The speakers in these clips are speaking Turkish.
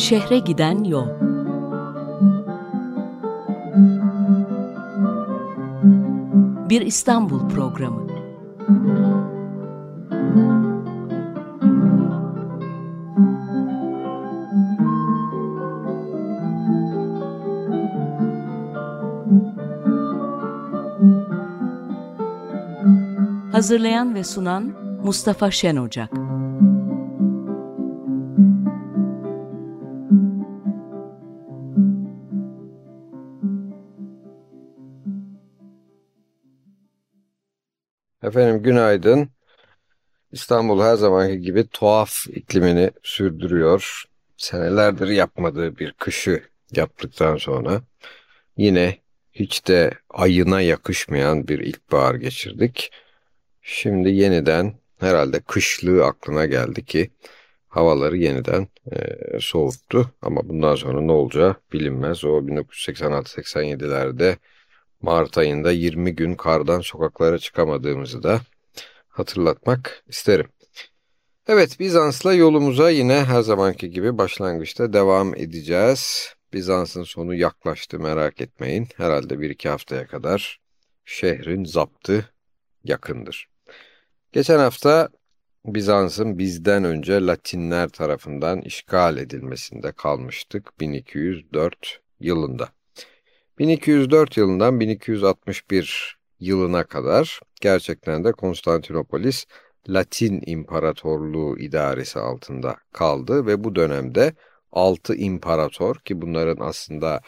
Şehre giden yol. Bir İstanbul programı. Hazırlayan ve sunan Mustafa Şen Ocak. Efendim günaydın. İstanbul her zamanki gibi tuhaf iklimini sürdürüyor. Senelerdir yapmadığı bir kışı yaptıktan sonra yine hiç de ayına yakışmayan bir ilkbahar geçirdik. Şimdi yeniden herhalde kışlığı aklına geldi ki havaları yeniden e, soğuttu. Ama bundan sonra ne olacağı bilinmez. O 1986-87'lerde Mart ayında 20 gün kardan sokaklara çıkamadığımızı da hatırlatmak isterim. Evet Bizans'la yolumuza yine her zamanki gibi başlangıçta devam edeceğiz. Bizans'ın sonu yaklaştı merak etmeyin. Herhalde bir iki haftaya kadar şehrin zaptı yakındır. Geçen hafta Bizans'ın bizden önce Latinler tarafından işgal edilmesinde kalmıştık 1204 yılında. 1204 yılından 1261 yılına kadar gerçekten de Konstantinopolis Latin İmparatorluğu idaresi altında kaldı ve bu dönemde 6 imparator ki bunların aslında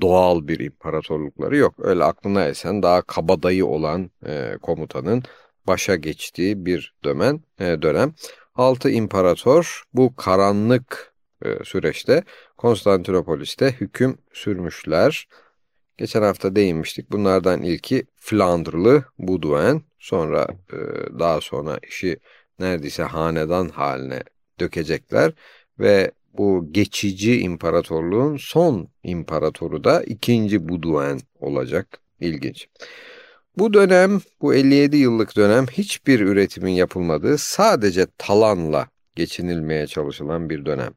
doğal bir imparatorlukları yok. Öyle aklına esen daha kabadayı olan e, komutanın başa geçtiği bir dönem. E, dönem. 6 imparator bu karanlık e, süreçte Konstantinopolis'te hüküm sürmüşler. Geçen hafta değinmiştik. Bunlardan ilki Flandrlı Buduen. Sonra e, daha sonra işi neredeyse hanedan haline dökecekler ve bu geçici imparatorluğun son imparatoru da ikinci Buduen olacak. İlginç. Bu dönem, bu 57 yıllık dönem hiçbir üretimin yapılmadığı sadece talanla geçinilmeye çalışılan bir dönem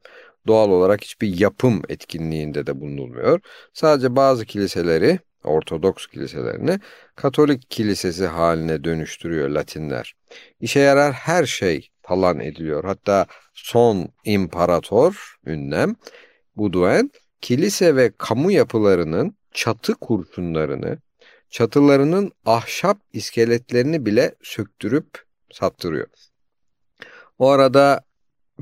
doğal olarak hiçbir yapım etkinliğinde de bulunulmuyor. Sadece bazı kiliseleri, Ortodoks kiliselerini Katolik kilisesi haline dönüştürüyor Latinler. İşe yarar her şey talan ediliyor. Hatta son imparator ünlem Buduen kilise ve kamu yapılarının çatı kurşunlarını, çatılarının ahşap iskeletlerini bile söktürüp sattırıyor. O arada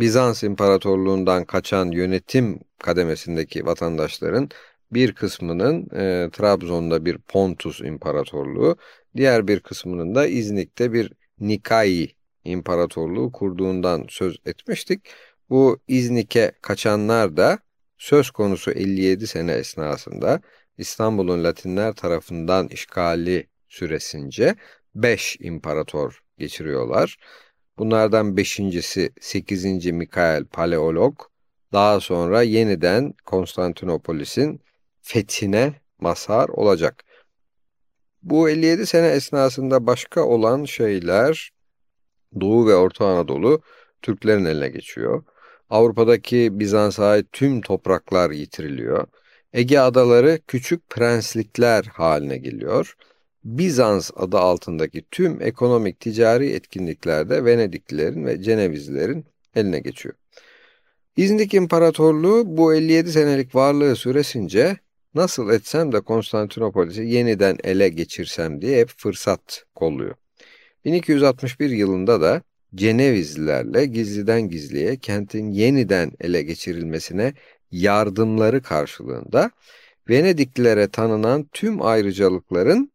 Bizans İmparatorluğundan kaçan yönetim kademesindeki vatandaşların bir kısmının e, Trabzon'da bir Pontus İmparatorluğu, diğer bir kısmının da İznik'te bir Nikai İmparatorluğu kurduğundan söz etmiştik. Bu İznik'e kaçanlar da söz konusu 57 sene esnasında İstanbul'un Latinler tarafından işgali süresince 5 imparator geçiriyorlar. Bunlardan beşincisi 8. Mikael Paleolog daha sonra yeniden Konstantinopolis'in fethine mazhar olacak. Bu 57 sene esnasında başka olan şeyler Doğu ve Orta Anadolu Türklerin eline geçiyor. Avrupa'daki Bizans'a ait tüm topraklar yitiriliyor. Ege adaları küçük prenslikler haline geliyor. Bizans adı altındaki tüm ekonomik ticari etkinliklerde Venediklilerin ve Cenevizlilerin eline geçiyor. İznik İmparatorluğu bu 57 senelik varlığı süresince nasıl etsem de Konstantinopolis'i yeniden ele geçirsem diye hep fırsat kolluyor. 1261 yılında da Cenevizlilerle gizliden gizliye kentin yeniden ele geçirilmesine yardımları karşılığında Venediklilere tanınan tüm ayrıcalıkların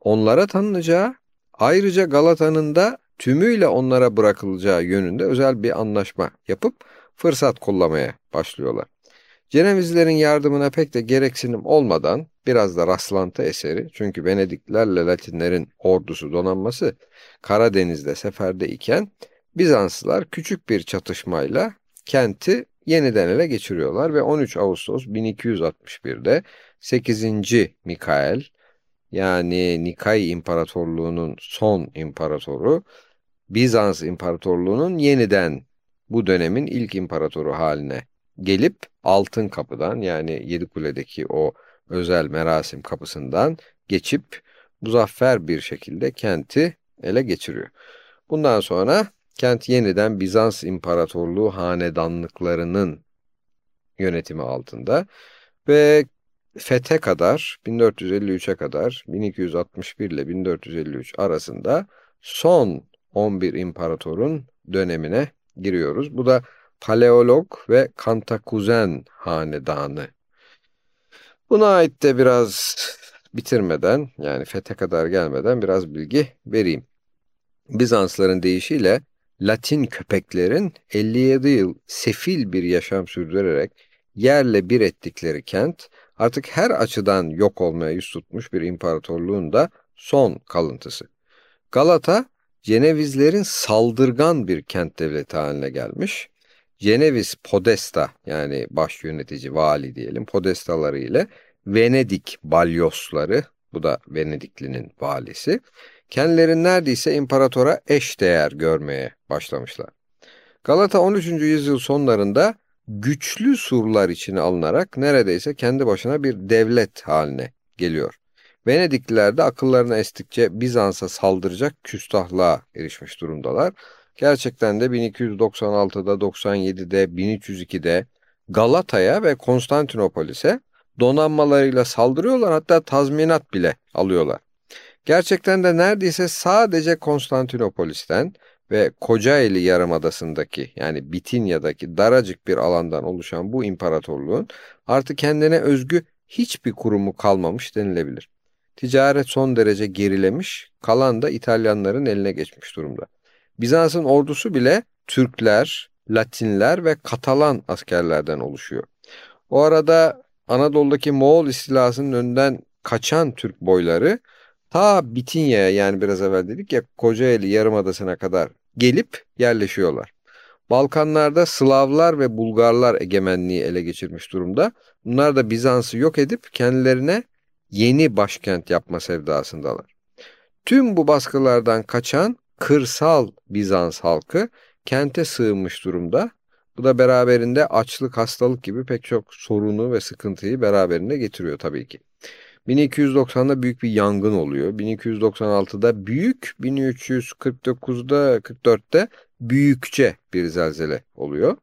onlara tanınacağı, ayrıca Galata'nın da tümüyle onlara bırakılacağı yönünde özel bir anlaşma yapıp fırsat kollamaya başlıyorlar. Cenevizlerin yardımına pek de gereksinim olmadan biraz da rastlantı eseri çünkü Venediklerle Latinlerin ordusu donanması Karadeniz'de seferde iken Bizanslılar küçük bir çatışmayla kenti yeniden ele geçiriyorlar ve 13 Ağustos 1261'de 8. Mikael yani Nikay İmparatorluğu'nun son imparatoru, Bizans İmparatorluğu'nun yeniden bu dönemin ilk imparatoru haline gelip Altın Kapı'dan yani Yedikule'deki o özel merasim kapısından geçip muzaffer bir şekilde kenti ele geçiriyor. Bundan sonra kent yeniden Bizans İmparatorluğu hanedanlıklarının yönetimi altında ve fethe kadar 1453'e kadar 1261 ile 1453 arasında son 11 imparatorun dönemine giriyoruz. Bu da Paleolog ve Kantakuzen hanedanı. Buna ait de biraz bitirmeden yani fethe kadar gelmeden biraz bilgi vereyim. Bizansların deyişiyle Latin köpeklerin 57 yıl sefil bir yaşam sürdürerek yerle bir ettikleri kent artık her açıdan yok olmaya yüz tutmuş bir imparatorluğun da son kalıntısı. Galata, Cenevizlerin saldırgan bir kent devleti haline gelmiş. Ceneviz Podesta yani baş yönetici, vali diyelim, Podestaları ile Venedik balyosları, bu da Venediklinin valisi, kendilerini neredeyse imparatora eş değer görmeye başlamışlar. Galata 13. yüzyıl sonlarında güçlü surlar içine alınarak neredeyse kendi başına bir devlet haline geliyor. Venedikliler de akıllarına estikçe Bizans'a saldıracak küstahlığa erişmiş durumdalar. Gerçekten de 1296'da, 97'de, 1302'de Galata'ya ve Konstantinopolis'e donanmalarıyla saldırıyorlar hatta tazminat bile alıyorlar. Gerçekten de neredeyse sadece Konstantinopolis'ten ve Kocaeli Yarımadası'ndaki yani Bitinya'daki daracık bir alandan oluşan bu imparatorluğun artık kendine özgü hiçbir kurumu kalmamış denilebilir. Ticaret son derece gerilemiş, kalan da İtalyanların eline geçmiş durumda. Bizans'ın ordusu bile Türkler, Latinler ve Katalan askerlerden oluşuyor. O arada Anadolu'daki Moğol istilasının önünden kaçan Türk boyları ta Bitinya'ya yani biraz evvel dedik ya Kocaeli Yarımadası'na kadar gelip yerleşiyorlar. Balkanlarda Slavlar ve Bulgarlar egemenliği ele geçirmiş durumda. Bunlar da Bizans'ı yok edip kendilerine yeni başkent yapma sevdasındalar. Tüm bu baskılardan kaçan kırsal Bizans halkı kente sığınmış durumda. Bu da beraberinde açlık, hastalık gibi pek çok sorunu ve sıkıntıyı beraberinde getiriyor tabii ki. 1290'da büyük bir yangın oluyor. 1296'da büyük, 1349'da 44'te büyükçe bir zelzele oluyor.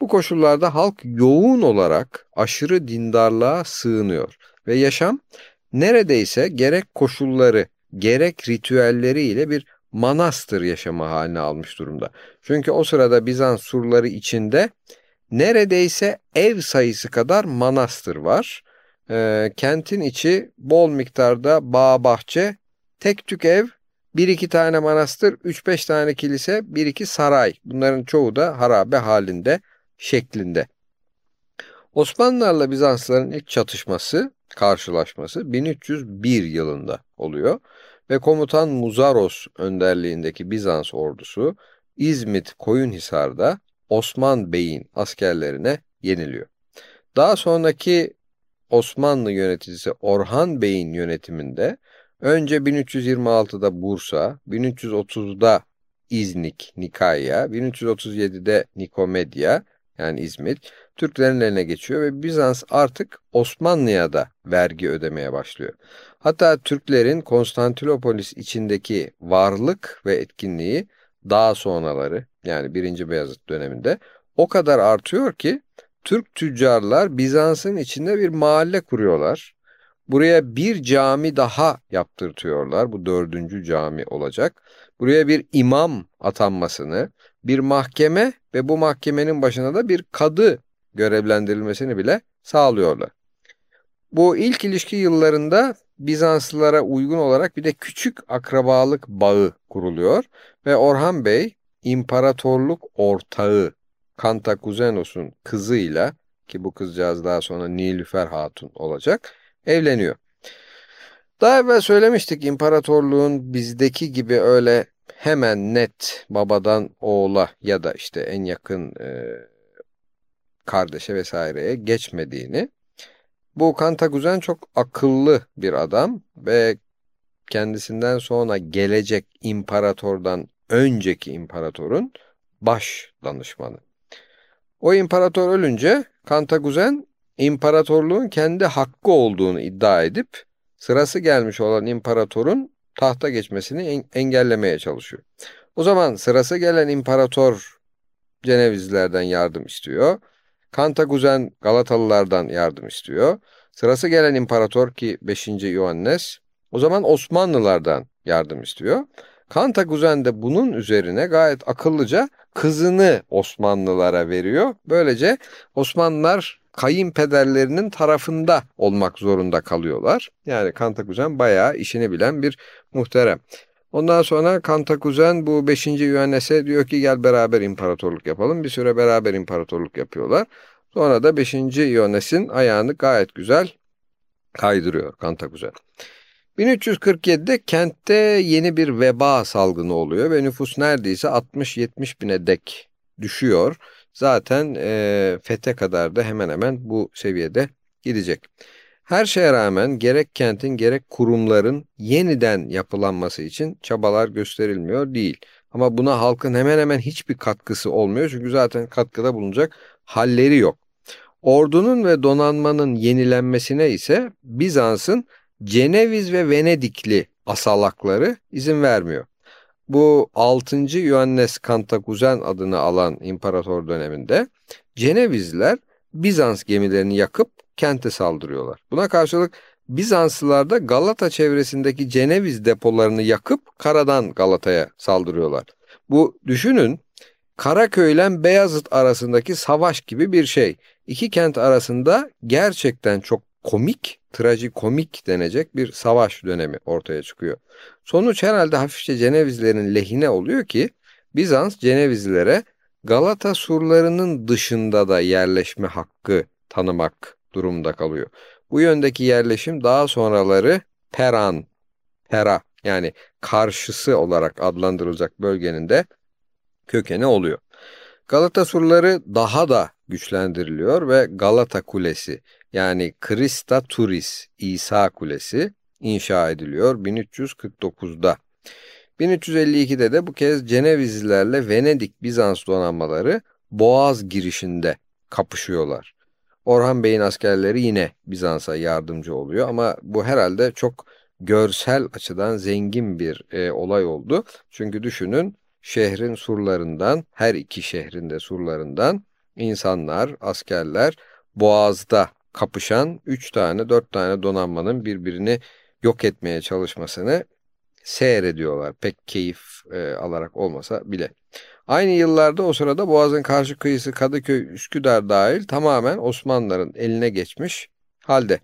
Bu koşullarda halk yoğun olarak aşırı dindarlığa sığınıyor ve yaşam neredeyse gerek koşulları gerek ritüelleriyle bir manastır yaşamı haline almış durumda. Çünkü o sırada Bizans surları içinde neredeyse ev sayısı kadar manastır var. E, kentin içi bol miktarda bağ bahçe, tek tük ev, bir iki tane manastır, üç beş tane kilise, bir iki saray. Bunların çoğu da harabe halinde, şeklinde. Osmanlılarla Bizansların ilk çatışması, karşılaşması 1301 yılında oluyor ve komutan Muzaros önderliğindeki Bizans ordusu İzmit Koyunhisar'da Osman Bey'in askerlerine yeniliyor. Daha sonraki Osmanlı yöneticisi Orhan Bey'in yönetiminde önce 1326'da Bursa, 1330'da İznik, Nikaya, 1337'de Nikomedya yani İzmit Türklerin eline geçiyor ve Bizans artık Osmanlı'ya da vergi ödemeye başlıyor. Hatta Türklerin Konstantinopolis içindeki varlık ve etkinliği daha sonraları yani 1. Beyazıt döneminde o kadar artıyor ki Türk tüccarlar Bizans'ın içinde bir mahalle kuruyorlar. Buraya bir cami daha yaptırtıyorlar. Bu dördüncü cami olacak. Buraya bir imam atanmasını, bir mahkeme ve bu mahkemenin başına da bir kadı görevlendirilmesini bile sağlıyorlar. Bu ilk ilişki yıllarında Bizanslılara uygun olarak bir de küçük akrabalık bağı kuruluyor ve Orhan Bey imparatorluk ortağı Kantakuzenos'un kızıyla ki bu kızcağız daha sonra Nilüfer Hatun olacak evleniyor. Daha evvel söylemiştik imparatorluğun bizdeki gibi öyle hemen net babadan oğula ya da işte en yakın e, kardeşe vesaireye geçmediğini. Bu Kantakuzen çok akıllı bir adam ve kendisinden sonra gelecek imparatordan önceki imparatorun baş danışmanı. O imparator ölünce Kantakuzen imparatorluğun kendi hakkı olduğunu iddia edip sırası gelmiş olan imparatorun tahta geçmesini engellemeye çalışıyor. O zaman sırası gelen imparator Cenevizlilerden yardım istiyor. Kantakuzen Galatalılardan yardım istiyor. Sırası gelen imparator ki 5. Yohannes o zaman Osmanlılardan yardım istiyor. Kantakuzen de bunun üzerine gayet akıllıca kızını Osmanlılara veriyor. Böylece Osmanlılar kayınpederlerinin tarafında olmak zorunda kalıyorlar. Yani Kantakuzen bayağı işini bilen bir muhterem. Ondan sonra Kantakuzen bu 5. Yuhannes'e diyor ki gel beraber imparatorluk yapalım. Bir süre beraber imparatorluk yapıyorlar. Sonra da 5. Yuhannes'in ayağını gayet güzel kaydırıyor Kantakuzen. 1347'de kentte yeni bir veba salgını oluyor ve nüfus neredeyse 60-70 bine dek düşüyor. Zaten e, fete kadar da hemen hemen bu seviyede gidecek. Her şeye rağmen gerek kentin gerek kurumların yeniden yapılanması için çabalar gösterilmiyor değil. Ama buna halkın hemen hemen hiçbir katkısı olmuyor çünkü zaten katkıda bulunacak halleri yok. Ordunun ve donanmanın yenilenmesine ise Bizans'ın Ceneviz ve Venedikli asalakları izin vermiyor. Bu 6. Ioannes Kantakuzen adını alan imparator döneminde Cenevizler Bizans gemilerini yakıp kente saldırıyorlar. Buna karşılık Bizanslılar da Galata çevresindeki Ceneviz depolarını yakıp karadan Galata'ya saldırıyorlar. Bu düşünün Karaköy ile Beyazıt arasındaki savaş gibi bir şey. İki kent arasında gerçekten çok komik, trajikomik denecek bir savaş dönemi ortaya çıkıyor. Sonuç herhalde hafifçe Cenevizlerin lehine oluyor ki Bizans Cenevizlilere Galata surlarının dışında da yerleşme hakkı tanımak durumunda kalıyor. Bu yöndeki yerleşim daha sonraları Peran, Pera yani karşısı olarak adlandırılacak bölgenin de kökeni oluyor. Galata surları daha da güçlendiriliyor ve Galata Kulesi yani Krista Turis İsa Kulesi inşa ediliyor 1349'da. 1352'de de bu kez Cenevizlilerle Venedik Bizans donanmaları Boğaz girişinde kapışıyorlar. Orhan Bey'in askerleri yine Bizans'a yardımcı oluyor ama bu herhalde çok görsel açıdan zengin bir e, olay oldu. Çünkü düşünün şehrin surlarından, her iki şehrin de surlarından insanlar, askerler Boğaz'da kapışan 3 tane 4 tane donanmanın birbirini yok etmeye çalışmasını seyrediyorlar. Pek keyif e, alarak olmasa bile. Aynı yıllarda o sırada Boğaz'ın karşı kıyısı Kadıköy, Üsküdar dahil tamamen Osmanlıların eline geçmiş halde.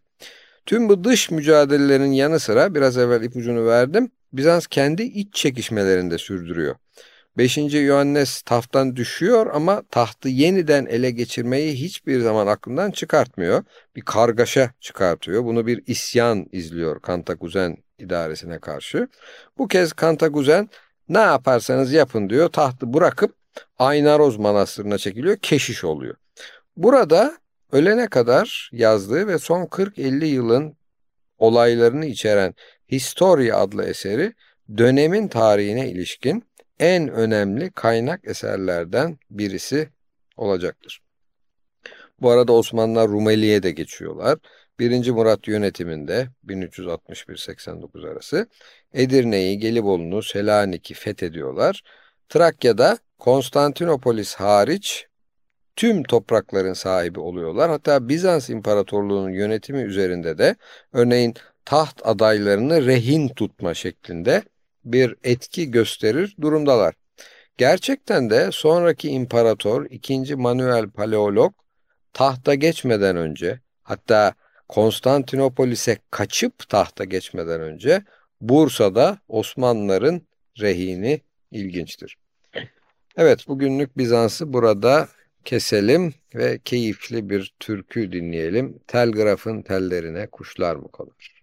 Tüm bu dış mücadelelerin yanı sıra biraz evvel ipucunu verdim. Bizans kendi iç çekişmelerini de sürdürüyor. 5. Yohannes tahttan düşüyor ama tahtı yeniden ele geçirmeyi hiçbir zaman aklından çıkartmıyor. Bir kargaşa çıkartıyor. Bunu bir isyan izliyor Kantakuzen idaresine karşı. Bu kez Kantakuzen ne yaparsanız yapın diyor. Tahtı bırakıp Aynaroz Manastırı'na çekiliyor. Keşiş oluyor. Burada ölene kadar yazdığı ve son 40-50 yılın olaylarını içeren Historia adlı eseri dönemin tarihine ilişkin en önemli kaynak eserlerden birisi olacaktır. Bu arada Osmanlılar Rumeli'ye de geçiyorlar. 1. Murat yönetiminde 1361-89 arası Edirne'yi, Gelibolu'nu, Selanik'i fethediyorlar. Trakya'da Konstantinopolis hariç tüm toprakların sahibi oluyorlar. Hatta Bizans İmparatorluğu'nun yönetimi üzerinde de örneğin taht adaylarını rehin tutma şeklinde bir etki gösterir durumdalar. Gerçekten de sonraki imparator 2. Manuel Paleolog tahta geçmeden önce hatta Konstantinopolis'e kaçıp tahta geçmeden önce Bursa'da Osmanlıların rehini ilginçtir. Evet bugünlük Bizans'ı burada keselim ve keyifli bir türkü dinleyelim. Telgrafın tellerine kuşlar mı konur?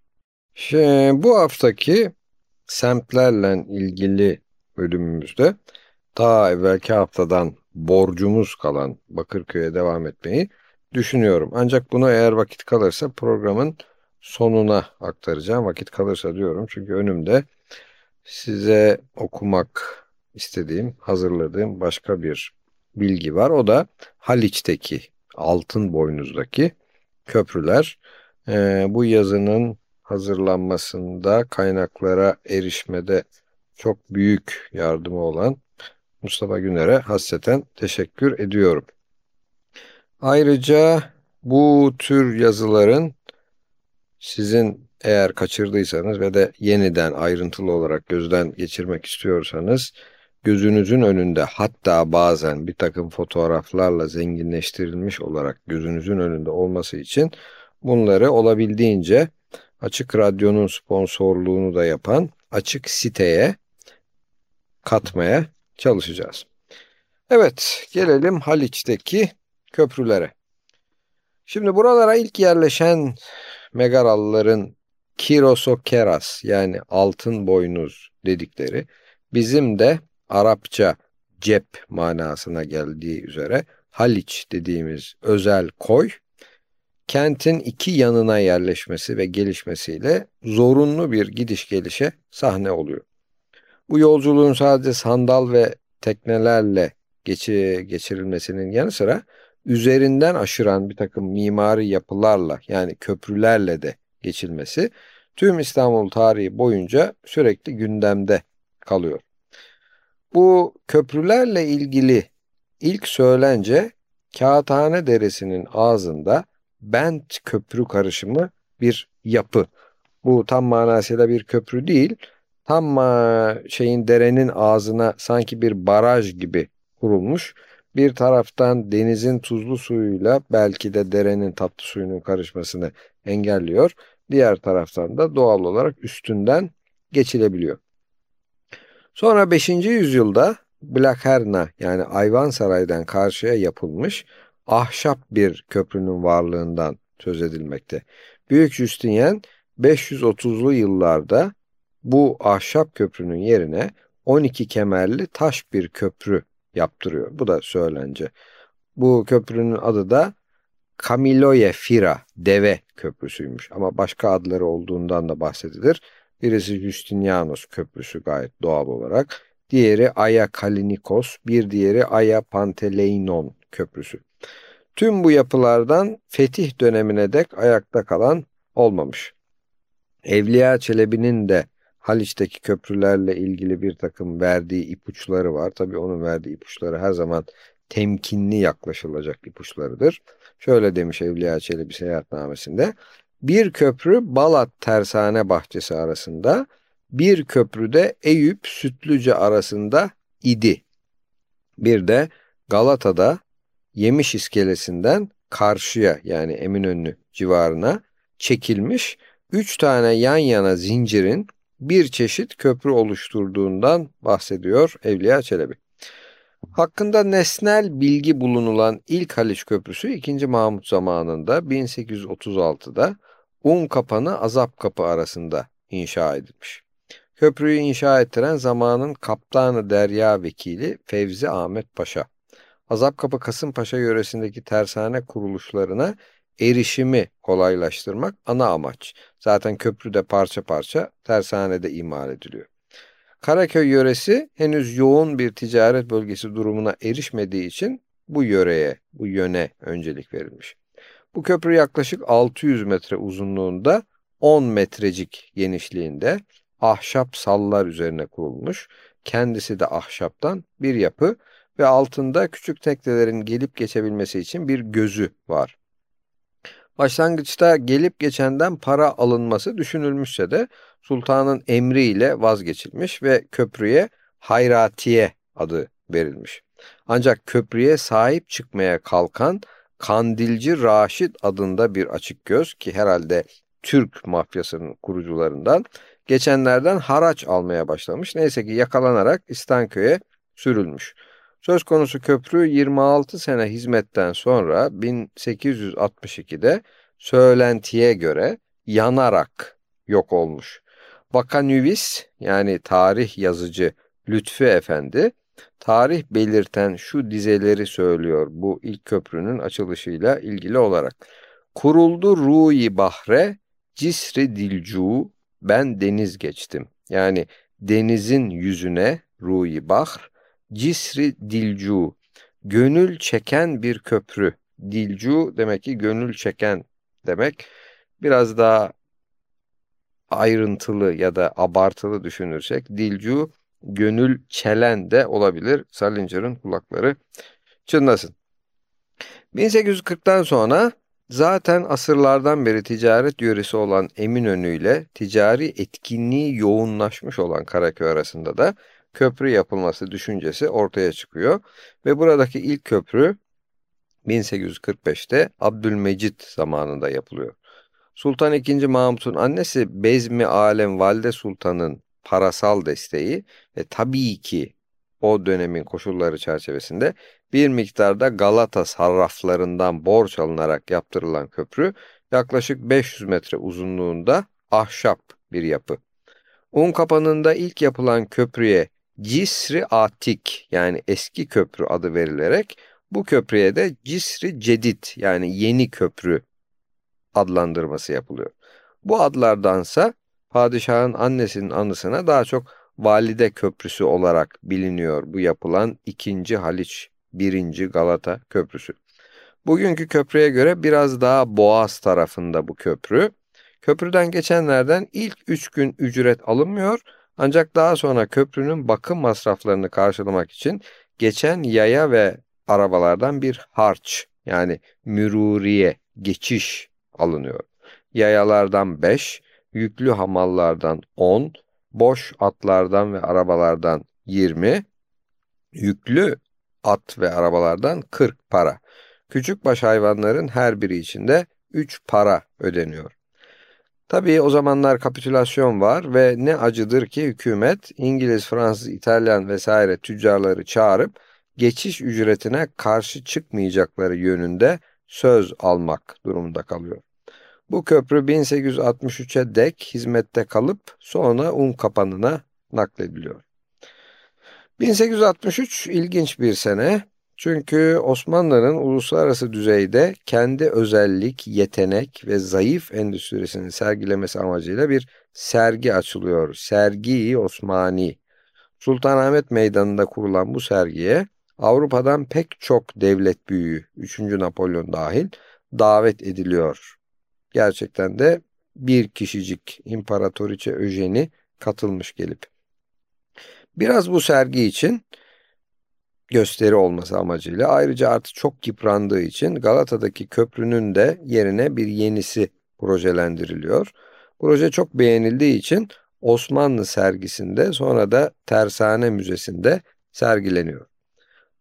Şimdi bu haftaki semtlerle ilgili bölümümüzde daha evvelki haftadan borcumuz kalan Bakırköy'e devam etmeyi düşünüyorum. Ancak bunu eğer vakit kalırsa programın sonuna aktaracağım. Vakit kalırsa diyorum çünkü önümde size okumak istediğim, hazırladığım başka bir bilgi var. O da Haliç'teki altın boynuzdaki köprüler. Ee, bu yazının hazırlanmasında kaynaklara erişmede çok büyük yardımı olan Mustafa Güner'e hasreten teşekkür ediyorum. Ayrıca bu tür yazıların sizin eğer kaçırdıysanız ve de yeniden ayrıntılı olarak gözden geçirmek istiyorsanız gözünüzün önünde hatta bazen bir takım fotoğraflarla zenginleştirilmiş olarak gözünüzün önünde olması için bunları olabildiğince Açık Radyo'nun sponsorluğunu da yapan açık siteye katmaya çalışacağız. Evet, gelelim Haliç'teki köprülere. Şimdi buralara ilk yerleşen Megaralıların Kirosokeras yani altın boynuz dedikleri bizim de Arapça cep manasına geldiği üzere Haliç dediğimiz özel koy kentin iki yanına yerleşmesi ve gelişmesiyle zorunlu bir gidiş gelişe sahne oluyor. Bu yolculuğun sadece sandal ve teknelerle geçi, geçirilmesinin yanı sıra üzerinden aşıran bir takım mimari yapılarla yani köprülerle de geçilmesi tüm İstanbul tarihi boyunca sürekli gündemde kalıyor. Bu köprülerle ilgili ilk söylence Kağıthane Deresi'nin ağzında bent köprü karışımı bir yapı. Bu tam manasıyla bir köprü değil, tam şeyin derenin ağzına sanki bir baraj gibi kurulmuş. Bir taraftan denizin tuzlu suyuyla belki de derenin tatlı suyunun karışmasını engelliyor. Diğer taraftan da doğal olarak üstünden geçilebiliyor. Sonra 5. yüzyılda Blakerna yani Ayvansaray'dan karşıya yapılmış ahşap bir köprünün varlığından söz edilmekte. Büyük Justinian 530'lu yıllarda bu ahşap köprünün yerine 12 kemerli taş bir köprü yaptırıyor. Bu da söylence. Bu köprünün adı da Kamiloye Fira, deve köprüsüymüş. Ama başka adları olduğundan da bahsedilir. Birisi Justinianus köprüsü gayet doğal olarak. Diğeri Aya Kalinikos, bir diğeri Aya Panteleinon köprüsü. Tüm bu yapılardan fetih dönemine dek ayakta kalan olmamış. Evliya Çelebi'nin de Haliç'teki köprülerle ilgili bir takım verdiği ipuçları var. Tabii onun verdiği ipuçları her zaman temkinli yaklaşılacak ipuçlarıdır. Şöyle demiş Evliya Çelebi seyahatnamesinde. Bir köprü Balat Tersane Bahçesi arasında, bir köprü de Eyüp Sütlüce arasında idi. Bir de Galata'da Yemiş iskelesinden karşıya yani Eminönü civarına çekilmiş üç tane yan yana zincirin bir çeşit köprü oluşturduğundan bahsediyor Evliya Çelebi. Hakkında nesnel bilgi bulunulan ilk Haliç Köprüsü 2. Mahmut zamanında 1836'da Un Kapanı Azap Kapı arasında inşa edilmiş. Köprüyü inşa ettiren zamanın kaptanı derya vekili Fevzi Ahmet Paşa. Azapkapı Kasımpaşa yöresindeki tersane kuruluşlarına erişimi kolaylaştırmak ana amaç. Zaten köprü de parça parça tersanede imal ediliyor. Karaköy yöresi henüz yoğun bir ticaret bölgesi durumuna erişmediği için bu yöreye, bu yöne öncelik verilmiş. Bu köprü yaklaşık 600 metre uzunluğunda 10 metrecik genişliğinde ahşap sallar üzerine kurulmuş. Kendisi de ahşaptan bir yapı ve altında küçük teknelerin gelip geçebilmesi için bir gözü var. Başlangıçta gelip geçenden para alınması düşünülmüşse de sultanın emriyle vazgeçilmiş ve köprüye Hayratiye adı verilmiş. Ancak köprüye sahip çıkmaya kalkan Kandilci Raşid adında bir açık göz ki herhalde Türk mafyasının kurucularından geçenlerden haraç almaya başlamış. Neyse ki yakalanarak İstanköy'e sürülmüş. Söz konusu köprü 26 sene hizmetten sonra 1862'de söylentiye göre yanarak yok olmuş. Vakanüvis yani tarih yazıcı Lütfü Efendi tarih belirten şu dizeleri söylüyor bu ilk köprünün açılışıyla ilgili olarak. Kuruldu ruyi bahre, cisri dilcu, ben deniz geçtim. Yani denizin yüzüne ruyi bahr, Cisri Dilcu, gönül çeken bir köprü. Dilcu demek ki gönül çeken demek. Biraz daha ayrıntılı ya da abartılı düşünürsek dilcu gönül çelen de olabilir. Salinger'ın kulakları çınlasın. 1840'tan sonra zaten asırlardan beri ticaret yöresi olan Eminönü ile ticari etkinliği yoğunlaşmış olan Karaköy arasında da köprü yapılması düşüncesi ortaya çıkıyor. Ve buradaki ilk köprü 1845'te Abdülmecit zamanında yapılıyor. Sultan II. Mahmut'un annesi Bezmi Alem Valide Sultan'ın parasal desteği ve tabii ki o dönemin koşulları çerçevesinde bir miktarda Galata sarraflarından borç alınarak yaptırılan köprü yaklaşık 500 metre uzunluğunda ahşap bir yapı. Un kapanında ilk yapılan köprüye Cisri Atik yani eski köprü adı verilerek bu köprüye de Cisri Cedid yani yeni köprü adlandırması yapılıyor. Bu adlardansa padişahın annesinin anısına daha çok Valide Köprüsü olarak biliniyor bu yapılan 2. Haliç 1. Galata Köprüsü. Bugünkü köprüye göre biraz daha Boğaz tarafında bu köprü. Köprüden geçenlerden ilk 3 gün ücret alınmıyor ancak daha sonra köprünün bakım masraflarını karşılamak için geçen yaya ve arabalardan bir harç yani müruriye, geçiş alınıyor. Yayalardan 5, yüklü hamallardan 10, boş atlardan ve arabalardan 20, yüklü at ve arabalardan 40 para. Küçük baş hayvanların her biri için de 3 para ödeniyor. Tabii o zamanlar kapitülasyon var ve ne acıdır ki hükümet İngiliz, Fransız, İtalyan vesaire tüccarları çağırıp geçiş ücretine karşı çıkmayacakları yönünde söz almak durumunda kalıyor. Bu köprü 1863'e dek hizmette kalıp sonra un kapanına naklediliyor. 1863 ilginç bir sene. Çünkü Osmanlı'nın uluslararası düzeyde kendi özellik, yetenek ve zayıf endüstrisini sergilemesi amacıyla bir sergi açılıyor. Sergi Osmani. Sultanahmet Meydanı'nda kurulan bu sergiye Avrupa'dan pek çok devlet büyüğü, 3. Napolyon dahil, davet ediliyor. Gerçekten de bir kişicik İmparatoriçe Öjeni katılmış gelip. Biraz bu sergi için gösteri olması amacıyla ayrıca artık çok yıprandığı için Galata'daki köprünün de yerine bir yenisi projelendiriliyor. Proje çok beğenildiği için Osmanlı sergisinde sonra da Tersane Müzesi'nde sergileniyor.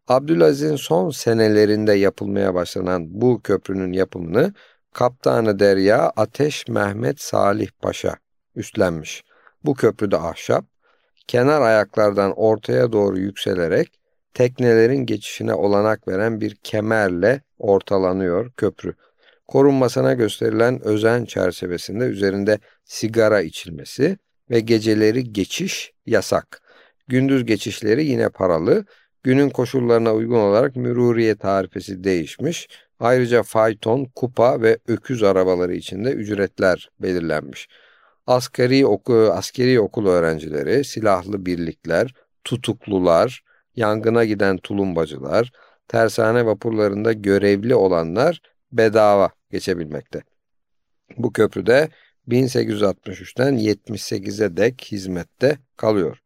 Abdülaziz'in son senelerinde yapılmaya başlanan bu köprünün yapımını Kaptanı Derya Ateş Mehmet Salih Paşa üstlenmiş. Bu köprüde ahşap, kenar ayaklardan ortaya doğru yükselerek teknelerin geçişine olanak veren bir kemerle ortalanıyor köprü. Korunmasına gösterilen özen çerçevesinde üzerinde sigara içilmesi ve geceleri geçiş yasak. Gündüz geçişleri yine paralı. Günün koşullarına uygun olarak müruriye tarifesi değişmiş. Ayrıca fayton, kupa ve öküz arabaları için de ücretler belirlenmiş. Askeri, oku, askeri okul öğrencileri, silahlı birlikler, tutuklular, yangına giden tulumbacılar, tersane vapurlarında görevli olanlar bedava geçebilmekte. Bu köprüde 1863'ten 78'e dek hizmette kalıyor.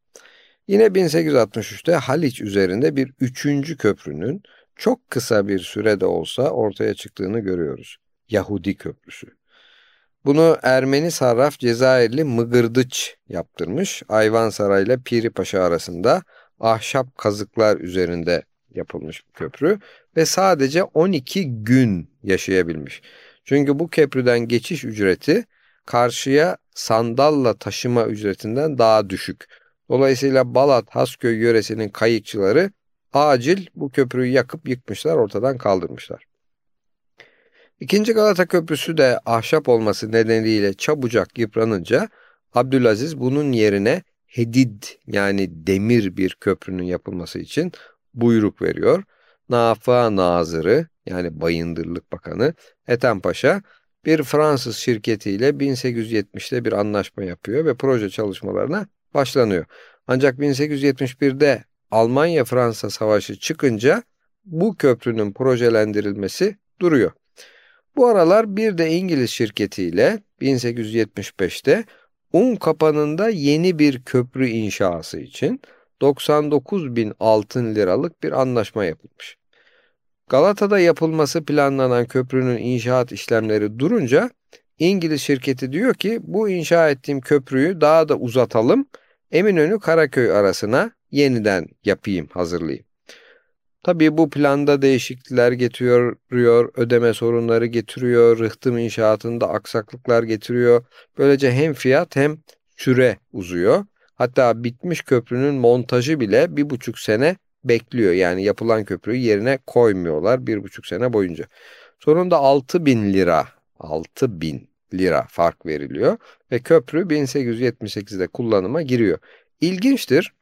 Yine 1863'te Haliç üzerinde bir üçüncü köprünün çok kısa bir sürede olsa ortaya çıktığını görüyoruz. Yahudi Köprüsü. Bunu Ermeni sarraf Cezayirli Mıgırdıç yaptırmış. Ayvansaray ile Piri Paşa arasında ahşap kazıklar üzerinde yapılmış bir köprü ve sadece 12 gün yaşayabilmiş. Çünkü bu köprüden geçiş ücreti karşıya sandalla taşıma ücretinden daha düşük. Dolayısıyla Balat Hasköy yöresinin kayıkçıları acil bu köprüyü yakıp yıkmışlar, ortadan kaldırmışlar. İkinci Galata Köprüsü de ahşap olması nedeniyle çabucak yıpranınca Abdülaziz bunun yerine hedid yani demir bir köprünün yapılması için buyruk veriyor. Nafa Nazırı yani Bayındırlık Bakanı Ethem Paşa bir Fransız şirketiyle 1870'te bir anlaşma yapıyor ve proje çalışmalarına başlanıyor. Ancak 1871'de Almanya-Fransa savaşı çıkınca bu köprünün projelendirilmesi duruyor. Bu aralar bir de İngiliz şirketiyle 1875'te Un kapanında yeni bir köprü inşası için 99 bin altın liralık bir anlaşma yapılmış. Galata'da yapılması planlanan köprünün inşaat işlemleri durunca İngiliz şirketi diyor ki bu inşa ettiğim köprüyü daha da uzatalım, Eminönü Karaköy arasına yeniden yapayım, hazırlayayım. Tabii bu planda değişiklikler getiriyor, ödeme sorunları getiriyor, rıhtım inşaatında aksaklıklar getiriyor. Böylece hem fiyat hem süre uzuyor. Hatta bitmiş köprünün montajı bile bir buçuk sene bekliyor. Yani yapılan köprüyü yerine koymuyorlar bir buçuk sene boyunca. Sonunda 6 bin lira, 6 bin lira fark veriliyor ve köprü 1878'de kullanıma giriyor. İlginçtir,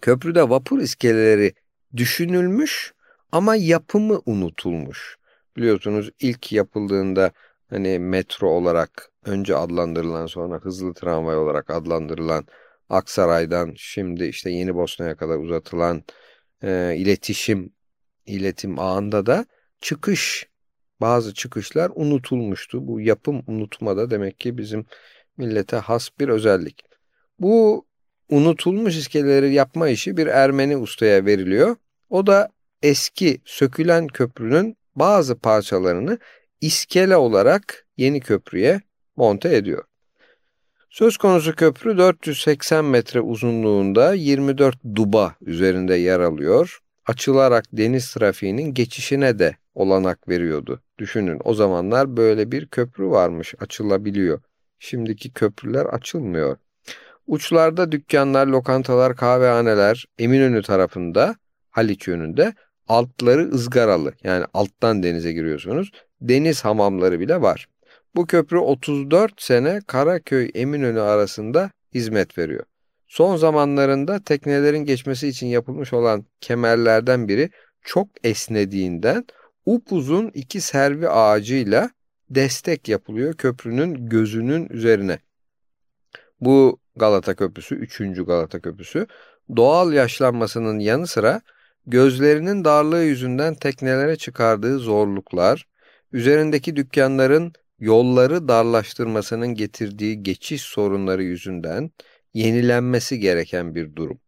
köprüde vapur iskeleleri düşünülmüş ama yapımı unutulmuş. Biliyorsunuz ilk yapıldığında hani metro olarak önce adlandırılan sonra hızlı tramvay olarak adlandırılan Aksaray'dan şimdi işte Yeni Bosna'ya kadar uzatılan e, iletişim iletim ağında da çıkış bazı çıkışlar unutulmuştu. Bu yapım unutmada demek ki bizim millete has bir özellik. Bu unutulmuş iskeleleri yapma işi bir Ermeni ustaya veriliyor. O da eski sökülen köprünün bazı parçalarını iskele olarak yeni köprüye monte ediyor. Söz konusu köprü 480 metre uzunluğunda 24 duba üzerinde yer alıyor. Açılarak deniz trafiğinin geçişine de olanak veriyordu. Düşünün o zamanlar böyle bir köprü varmış açılabiliyor. Şimdiki köprüler açılmıyor. Uçlarda dükkanlar, lokantalar, kahvehaneler Eminönü tarafında, Haliç yönünde altları ızgaralı yani alttan denize giriyorsunuz. Deniz hamamları bile var. Bu köprü 34 sene Karaköy Eminönü arasında hizmet veriyor. Son zamanlarında teknelerin geçmesi için yapılmış olan kemerlerden biri çok esnediğinden upuzun iki servi ağacıyla destek yapılıyor köprünün gözünün üzerine. Bu Galata Köprüsü, 3. Galata Köprüsü doğal yaşlanmasının yanı sıra gözlerinin darlığı yüzünden teknelere çıkardığı zorluklar, üzerindeki dükkanların yolları darlaştırmasının getirdiği geçiş sorunları yüzünden yenilenmesi gereken bir durum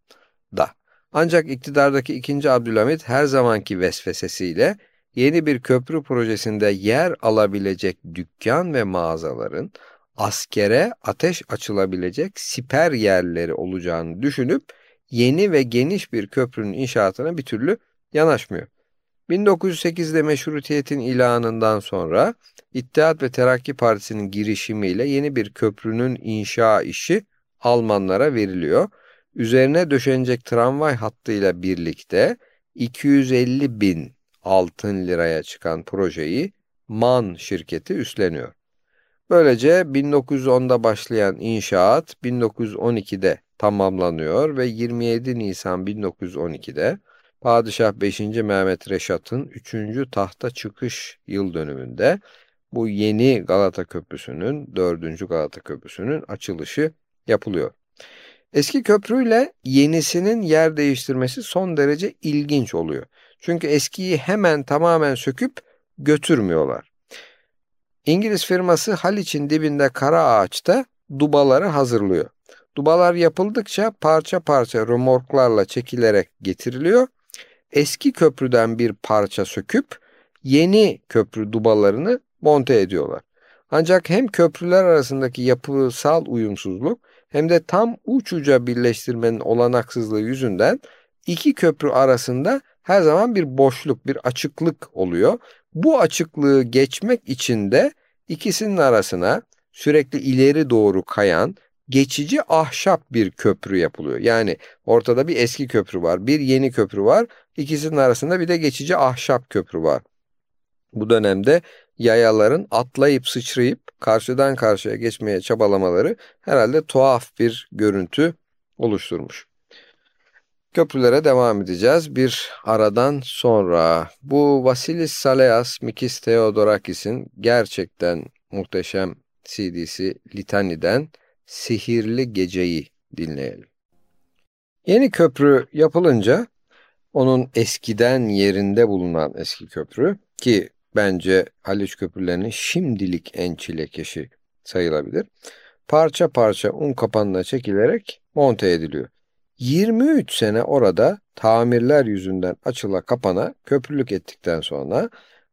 da. Ancak iktidardaki 2. Abdülhamit her zamanki vesvesesiyle yeni bir köprü projesinde yer alabilecek dükkan ve mağazaların askere ateş açılabilecek siper yerleri olacağını düşünüp yeni ve geniş bir köprünün inşaatına bir türlü yanaşmıyor. 1908'de meşrutiyetin ilanından sonra İttihat ve Terakki Partisi'nin girişimiyle yeni bir köprünün inşa işi Almanlara veriliyor. Üzerine döşenecek tramvay hattıyla birlikte 250 bin altın liraya çıkan projeyi MAN şirketi üstleniyor. Böylece 1910'da başlayan inşaat 1912'de tamamlanıyor ve 27 Nisan 1912'de Padişah 5. Mehmet Reşat'ın 3. tahta çıkış yıl dönümünde bu yeni Galata Köprüsü'nün 4. Galata Köprüsü'nün açılışı yapılıyor. Eski köprüyle yenisinin yer değiştirmesi son derece ilginç oluyor. Çünkü eskiyi hemen tamamen söküp götürmüyorlar. İngiliz firması Haliç'in dibinde kara ağaçta dubaları hazırlıyor. Dubalar yapıldıkça parça parça römorklarla çekilerek getiriliyor. Eski köprüden bir parça söküp yeni köprü dubalarını monte ediyorlar. Ancak hem köprüler arasındaki yapısal uyumsuzluk hem de tam uç uca birleştirmenin olanaksızlığı yüzünden iki köprü arasında her zaman bir boşluk, bir açıklık oluyor. Bu açıklığı geçmek için de ikisinin arasına sürekli ileri doğru kayan geçici ahşap bir köprü yapılıyor. Yani ortada bir eski köprü var, bir yeni köprü var. İkisinin arasında bir de geçici ahşap köprü var. Bu dönemde yayaların atlayıp sıçrayıp karşıdan karşıya geçmeye çabalamaları herhalde tuhaf bir görüntü oluşturmuş. Köprülere devam edeceğiz bir aradan sonra. Bu Vasilis Saleas Mikis Theodorakis'in gerçekten muhteşem CD'si Litani'den Sihirli Geceyi dinleyelim. Yeni köprü yapılınca Onun eskiden yerinde bulunan eski köprü ki bence Haliç köprülerinin şimdilik en çilekeşi sayılabilir. Parça parça un kapanına çekilerek monte ediliyor. 23 sene orada tamirler yüzünden açıla kapana köprülük ettikten sonra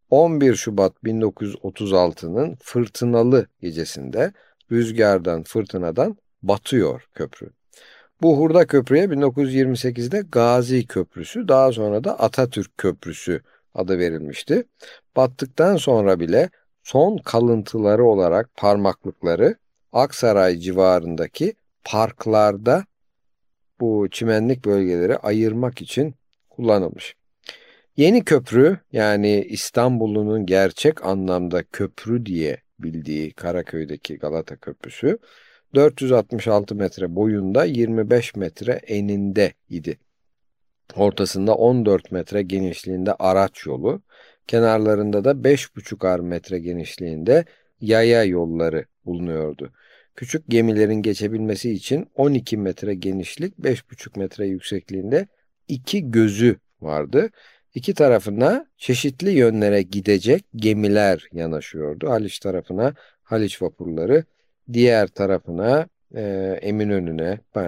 11 Şubat 1936'nın fırtınalı gecesinde rüzgardan fırtınadan batıyor köprü. Bu hurda köprüye 1928'de Gazi Köprüsü daha sonra da Atatürk Köprüsü adı verilmişti. Battıktan sonra bile son kalıntıları olarak parmaklıkları Aksaray civarındaki parklarda bu çimenlik bölgeleri ayırmak için kullanılmış. Yeni köprü yani İstanbul'un gerçek anlamda köprü diye bildiği Karaköy'deki Galata Köprüsü 466 metre boyunda 25 metre eninde idi. Ortasında 14 metre genişliğinde araç yolu, kenarlarında da 5,5 ar metre genişliğinde yaya yolları bulunuyordu. Küçük gemilerin geçebilmesi için 12 metre genişlik, 5,5 metre yüksekliğinde iki gözü vardı. İki tarafına çeşitli yönlere gidecek gemiler yanaşıyordu. Haliç tarafına Haliç vapurları, diğer tarafına e, Eminönü'ne, e,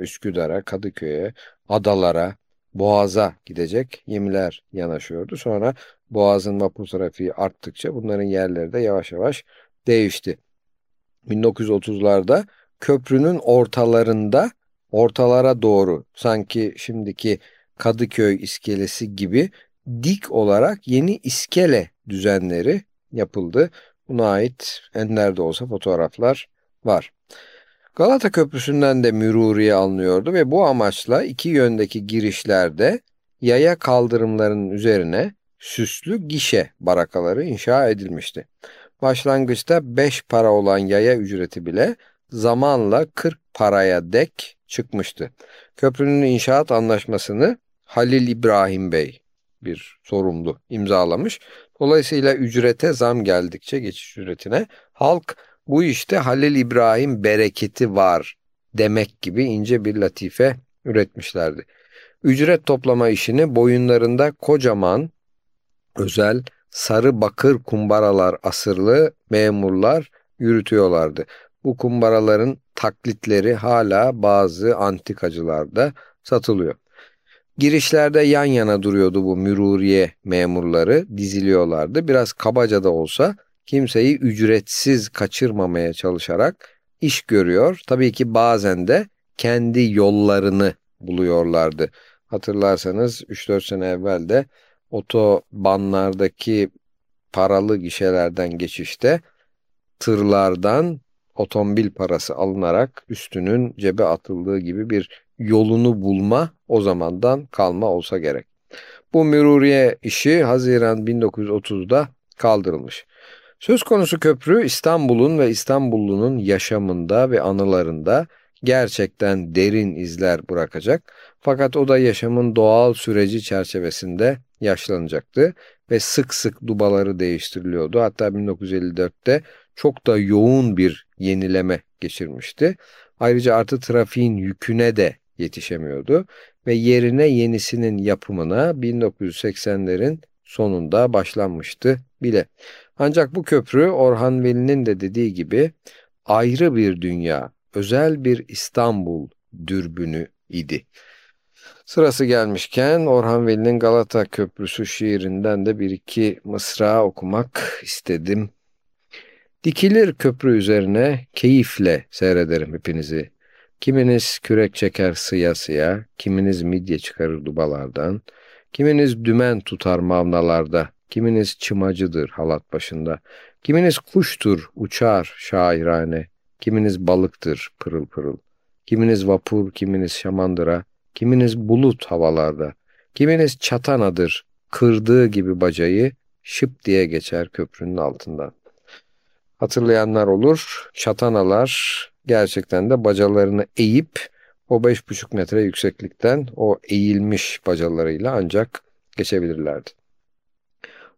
Üsküdar'a, Kadıköy'e, adalara, Boğaz'a gidecek gemiler yanaşıyordu. Sonra Boğaz'ın vapur trafiği arttıkça bunların yerleri de yavaş yavaş değişti. 1930'larda köprünün ortalarında ortalara doğru sanki şimdiki Kadıköy iskelesi gibi dik olarak yeni iskele düzenleri yapıldı. Buna ait ender de olsa fotoğraflar var. Galata Köprüsü'nden de müruriye alınıyordu ve bu amaçla iki yöndeki girişlerde yaya kaldırımlarının üzerine süslü gişe barakaları inşa edilmişti. Başlangıçta 5 para olan yaya ücreti bile zamanla 40 paraya dek çıkmıştı. Köprünün inşaat anlaşmasını Halil İbrahim Bey bir sorumlu imzalamış. Dolayısıyla ücrete zam geldikçe geçiş ücretine halk bu işte Halil İbrahim bereketi var demek gibi ince bir latife üretmişlerdi. Ücret toplama işini boyunlarında kocaman özel sarı bakır kumbaralar asırlı memurlar yürütüyorlardı. Bu kumbaraların taklitleri hala bazı antikacılarda satılıyor. Girişlerde yan yana duruyordu bu müruriye memurları, diziliyorlardı. Biraz kabaca da olsa kimseyi ücretsiz kaçırmamaya çalışarak iş görüyor. Tabii ki bazen de kendi yollarını buluyorlardı. Hatırlarsanız 3-4 sene evvel de otobanlardaki paralı gişelerden geçişte tırlardan otomobil parası alınarak üstünün cebe atıldığı gibi bir yolunu bulma o zamandan kalma olsa gerek. Bu müruriye işi Haziran 1930'da kaldırılmış. Söz konusu köprü İstanbul'un ve İstanbullunun yaşamında ve anılarında gerçekten derin izler bırakacak. Fakat o da yaşamın doğal süreci çerçevesinde yaşlanacaktı ve sık sık dubaları değiştiriliyordu. Hatta 1954'te çok da yoğun bir yenileme geçirmişti. Ayrıca artı trafiğin yüküne de yetişemiyordu ve yerine yenisinin yapımına 1980'lerin sonunda başlanmıştı bile. Ancak bu köprü Orhan Veli'nin de dediği gibi ayrı bir dünya, özel bir İstanbul dürbünü idi. Sırası gelmişken Orhan Veli'nin Galata Köprüsü şiirinden de bir iki mısra okumak istedim. Dikilir köprü üzerine keyifle seyrederim hepinizi. Kiminiz kürek çeker sıya sıya, kiminiz midye çıkarır dubalardan, kiminiz dümen tutar mavnalarda, kiminiz çımacıdır halat başında, kiminiz kuştur uçar şairane, kiminiz balıktır pırıl pırıl, kiminiz vapur, kiminiz şamandıra, kiminiz bulut havalarda, kiminiz çatanadır, kırdığı gibi bacayı şıp diye geçer köprünün altından. Hatırlayanlar olur, çatanalar gerçekten de bacalarını eğip o 5,5 metre yükseklikten o eğilmiş bacalarıyla ancak geçebilirlerdi.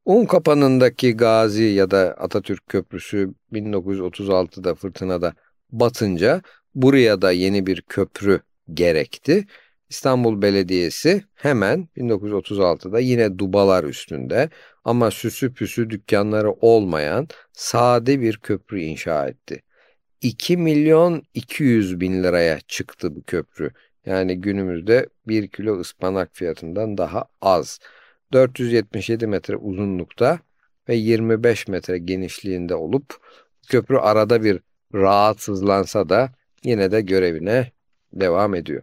Un kapanındaki Gazi ya da Atatürk Köprüsü 1936'da fırtınada batınca buraya da yeni bir köprü gerekti. İstanbul Belediyesi hemen 1936'da yine dubalar üstünde ama süsü püsü dükkanları olmayan sade bir köprü inşa etti. 2 milyon 200 bin liraya çıktı bu köprü. Yani günümüzde 1 kilo ıspanak fiyatından daha az. 477 metre uzunlukta ve 25 metre genişliğinde olup köprü arada bir rahatsızlansa da yine de görevine devam ediyor.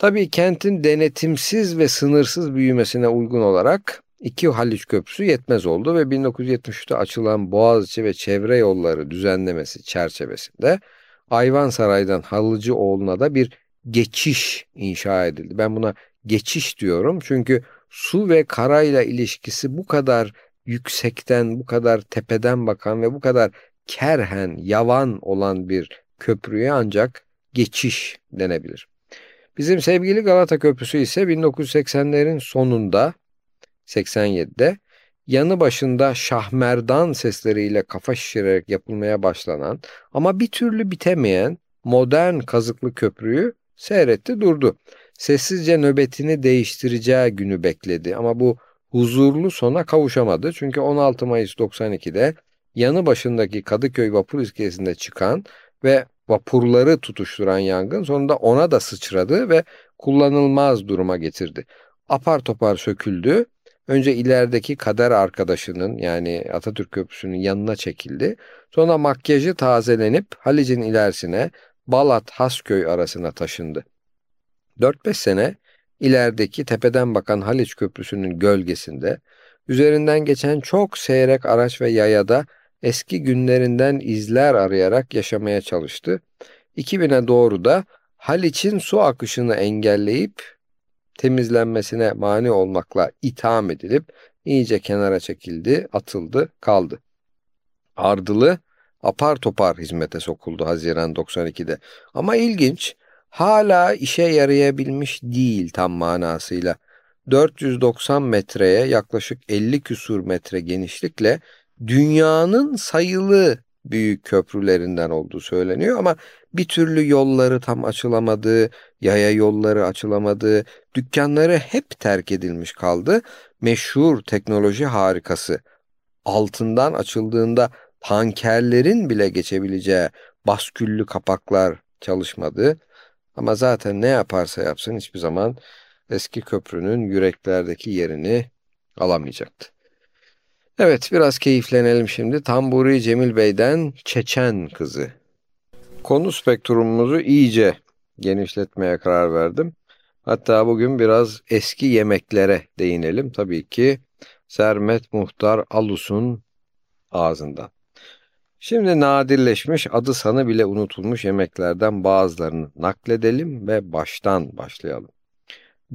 Tabii kentin denetimsiz ve sınırsız büyümesine uygun olarak iki Haliç Köprüsü yetmez oldu ve 1973'te açılan Boğaziçi ve çevre yolları düzenlemesi çerçevesinde Ayvansaray'dan Halıcıoğlu'na da bir geçiş inşa edildi. Ben buna geçiş diyorum çünkü su ve karayla ilişkisi bu kadar yüksekten, bu kadar tepeden bakan ve bu kadar kerhen, yavan olan bir köprüye ancak geçiş denebilir. Bizim sevgili Galata Köprüsü ise 1980'lerin sonunda 87'de yanı başında şahmerdan sesleriyle kafa şişirerek yapılmaya başlanan ama bir türlü bitemeyen modern kazıklı köprüyü seyretti durdu. Sessizce nöbetini değiştireceği günü bekledi ama bu huzurlu sona kavuşamadı. Çünkü 16 Mayıs 92'de yanı başındaki Kadıköy vapur iskelesinde çıkan ve vapurları tutuşturan yangın sonunda ona da sıçradı ve kullanılmaz duruma getirdi. Apar topar söküldü. Önce ilerideki kader arkadaşının yani Atatürk Köprüsü'nün yanına çekildi. Sonra makyajı tazelenip Halic'in ilerisine Balat-Hasköy arasına taşındı. 4-5 sene ilerideki tepeden bakan Haliç Köprüsü'nün gölgesinde üzerinden geçen çok seyrek araç ve yayada eski günlerinden izler arayarak yaşamaya çalıştı. 2000'e doğru da Haliç'in su akışını engelleyip temizlenmesine mani olmakla itham edilip iyice kenara çekildi, atıldı, kaldı. Ardılı apar topar hizmete sokuldu Haziran 92'de. Ama ilginç, hala işe yarayabilmiş değil tam manasıyla. 490 metreye yaklaşık 50 küsur metre genişlikle dünyanın sayılı büyük köprülerinden olduğu söyleniyor ama bir türlü yolları tam açılamadı, yaya yolları açılamadı, dükkanları hep terk edilmiş kaldı. Meşhur teknoloji harikası altından açıldığında tankerlerin bile geçebileceği basküllü kapaklar çalışmadı. Ama zaten ne yaparsa yapsın hiçbir zaman eski köprünün yüreklerdeki yerini alamayacaktı. Evet biraz keyiflenelim şimdi. Tamburi Cemil Bey'den Çeçen Kızı. Konu spektrumumuzu iyice genişletmeye karar verdim. Hatta bugün biraz eski yemeklere değinelim. Tabii ki Sermet Muhtar Alus'un ağzından. Şimdi nadirleşmiş, adı sanı bile unutulmuş yemeklerden bazılarını nakledelim ve baştan başlayalım.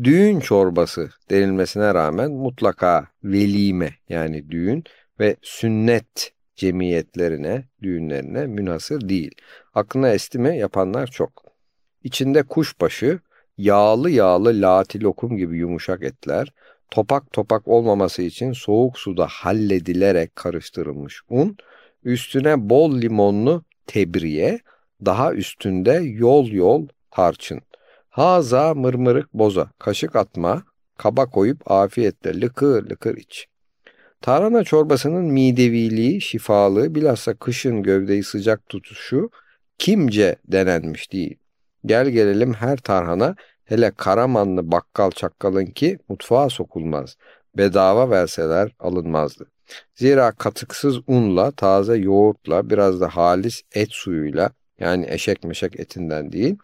Düğün çorbası denilmesine rağmen mutlaka velime yani düğün ve sünnet cemiyetlerine, düğünlerine münhasır değil. Aklına estime yapanlar çok. İçinde kuşbaşı, yağlı yağlı lati lokum gibi yumuşak etler, topak topak olmaması için soğuk suda halledilerek karıştırılmış un, üstüne bol limonlu tebriye, daha üstünde yol yol tarçın. Haza mırmırık boza, kaşık atma, kaba koyup afiyetle lıkır lıkır iç. Tarhana çorbasının mideviliği, şifalığı, bilhassa kışın gövdeyi sıcak tutuşu kimce denenmiş değil. Gel gelelim her tarhana, hele Karamanlı bakkal çakkalın ki mutfağa sokulmaz. Bedava verseler alınmazdı. Zira katıksız unla, taze yoğurtla, biraz da halis et suyuyla, yani eşek meşek etinden değil,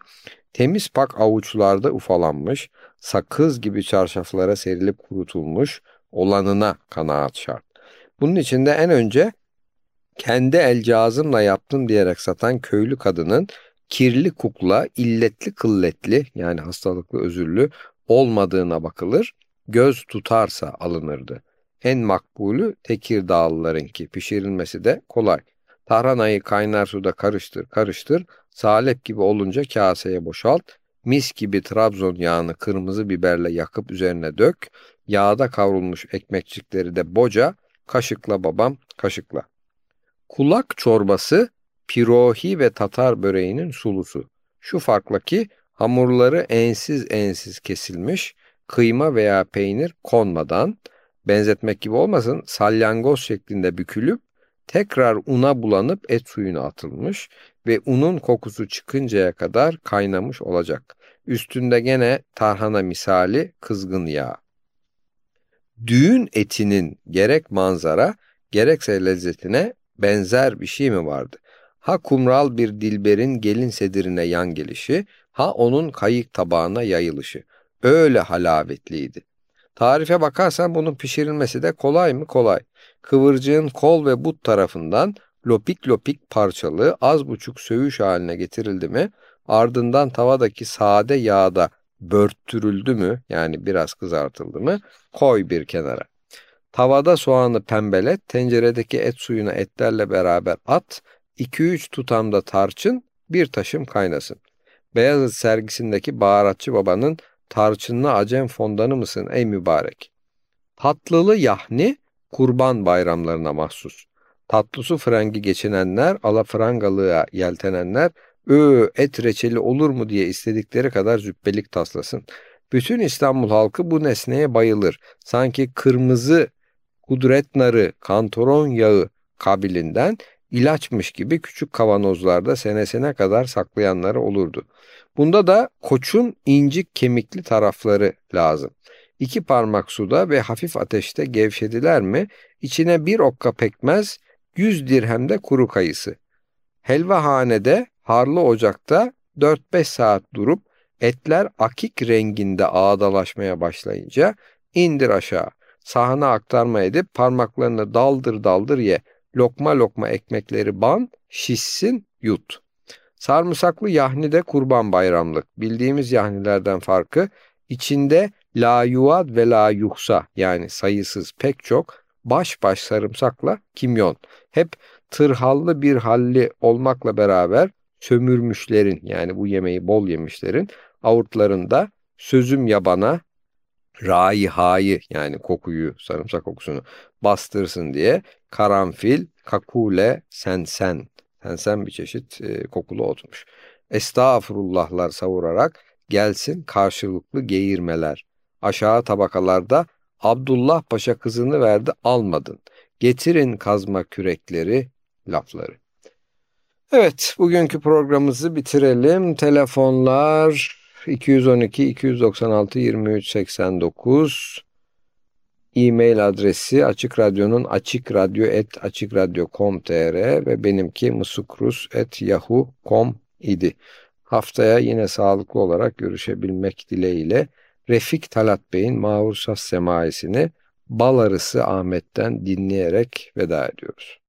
Temiz pak avuçlarda ufalanmış, sakız gibi çarşaflara serilip kurutulmuş olanına kanaat şart. Bunun içinde en önce kendi el yaptım diyerek satan köylü kadının kirli kukla, illetli kılletli yani hastalıklı özürlü olmadığına bakılır, göz tutarsa alınırdı. En makbulü Tekirdağlılarınki, pişirilmesi de kolay. Tarhanayı kaynar suda karıştır karıştır, salep gibi olunca kaseye boşalt, mis gibi Trabzon yağını kırmızı biberle yakıp üzerine dök, yağda kavrulmuş ekmekçikleri de boca, kaşıkla babam kaşıkla. Kulak çorbası pirohi ve tatar böreğinin sulusu. Şu farkla ki hamurları ensiz ensiz kesilmiş, kıyma veya peynir konmadan, benzetmek gibi olmasın, salyangoz şeklinde bükülüp, tekrar una bulanıp et suyuna atılmış ve unun kokusu çıkıncaya kadar kaynamış olacak. Üstünde gene tarhana misali kızgın yağ. Düğün etinin gerek manzara gerekse lezzetine benzer bir şey mi vardı? Ha kumral bir dilberin gelin sedirine yan gelişi, ha onun kayık tabağına yayılışı. Öyle halavetliydi. Tarife bakarsan bunun pişirilmesi de kolay mı? Kolay. Kıvırcığın kol ve but tarafından lopik lopik parçalı az buçuk söğüş haline getirildi mi, ardından tavadaki sade yağda börttürüldü mü, yani biraz kızartıldı mı, koy bir kenara. Tavada soğanı pembelet, tenceredeki et suyuna etlerle beraber at, 2-3 tutamda tarçın, bir taşım kaynasın. Beyazıt sergisindeki baharatçı babanın tarçınlı acem fondanı mısın ey mübarek? Tatlılı yahni kurban bayramlarına mahsus. Tatlısu frengi geçinenler, alafrangalığa yeltenenler, ö et reçeli olur mu diye istedikleri kadar züppelik taslasın. Bütün İstanbul halkı bu nesneye bayılır. Sanki kırmızı kudret narı, kantoron yağı kabilinden ilaçmış gibi küçük kavanozlarda senesine kadar saklayanları olurdu. Bunda da koçun incik kemikli tarafları lazım. İki parmak suda ve hafif ateşte gevşediler mi içine bir okka pekmez, yüz dirhemde kuru kayısı. Helvahanede harlı ocakta 4-5 saat durup etler akik renginde ağdalaşmaya başlayınca indir aşağı. Sahana aktarma edip parmaklarını daldır daldır ye. Lokma lokma ekmekleri ban, şişsin, yut. Sarımsaklı yahni de kurban bayramlık. Bildiğimiz yahnilerden farkı içinde la yuad ve la yuhsa yani sayısız pek çok baş baş sarımsakla kimyon. Hep tırhallı bir halli olmakla beraber sömürmüşlerin yani bu yemeği bol yemişlerin avurtlarında sözüm yabana raihayı yani kokuyu sarımsak kokusunu bastırsın diye karanfil, kakule, sensen sensen bir çeşit e, kokulu otmuş. Estağfurullahlar savurarak gelsin karşılıklı geğirmeler. Aşağı tabakalarda Abdullah Paşa kızını verdi almadın. Getirin kazma kürekleri lafları. Evet bugünkü programımızı bitirelim. Telefonlar 212 296 23 89 e-mail adresi Açık Radyo'nun açıkradyo.com.tr ve benimki musukrus.yahoo.com idi. Haftaya yine sağlıklı olarak görüşebilmek dileğiyle Refik Talat Bey'in Mağrusas Semaisini Bal Arısı Ahmet'ten dinleyerek veda ediyoruz.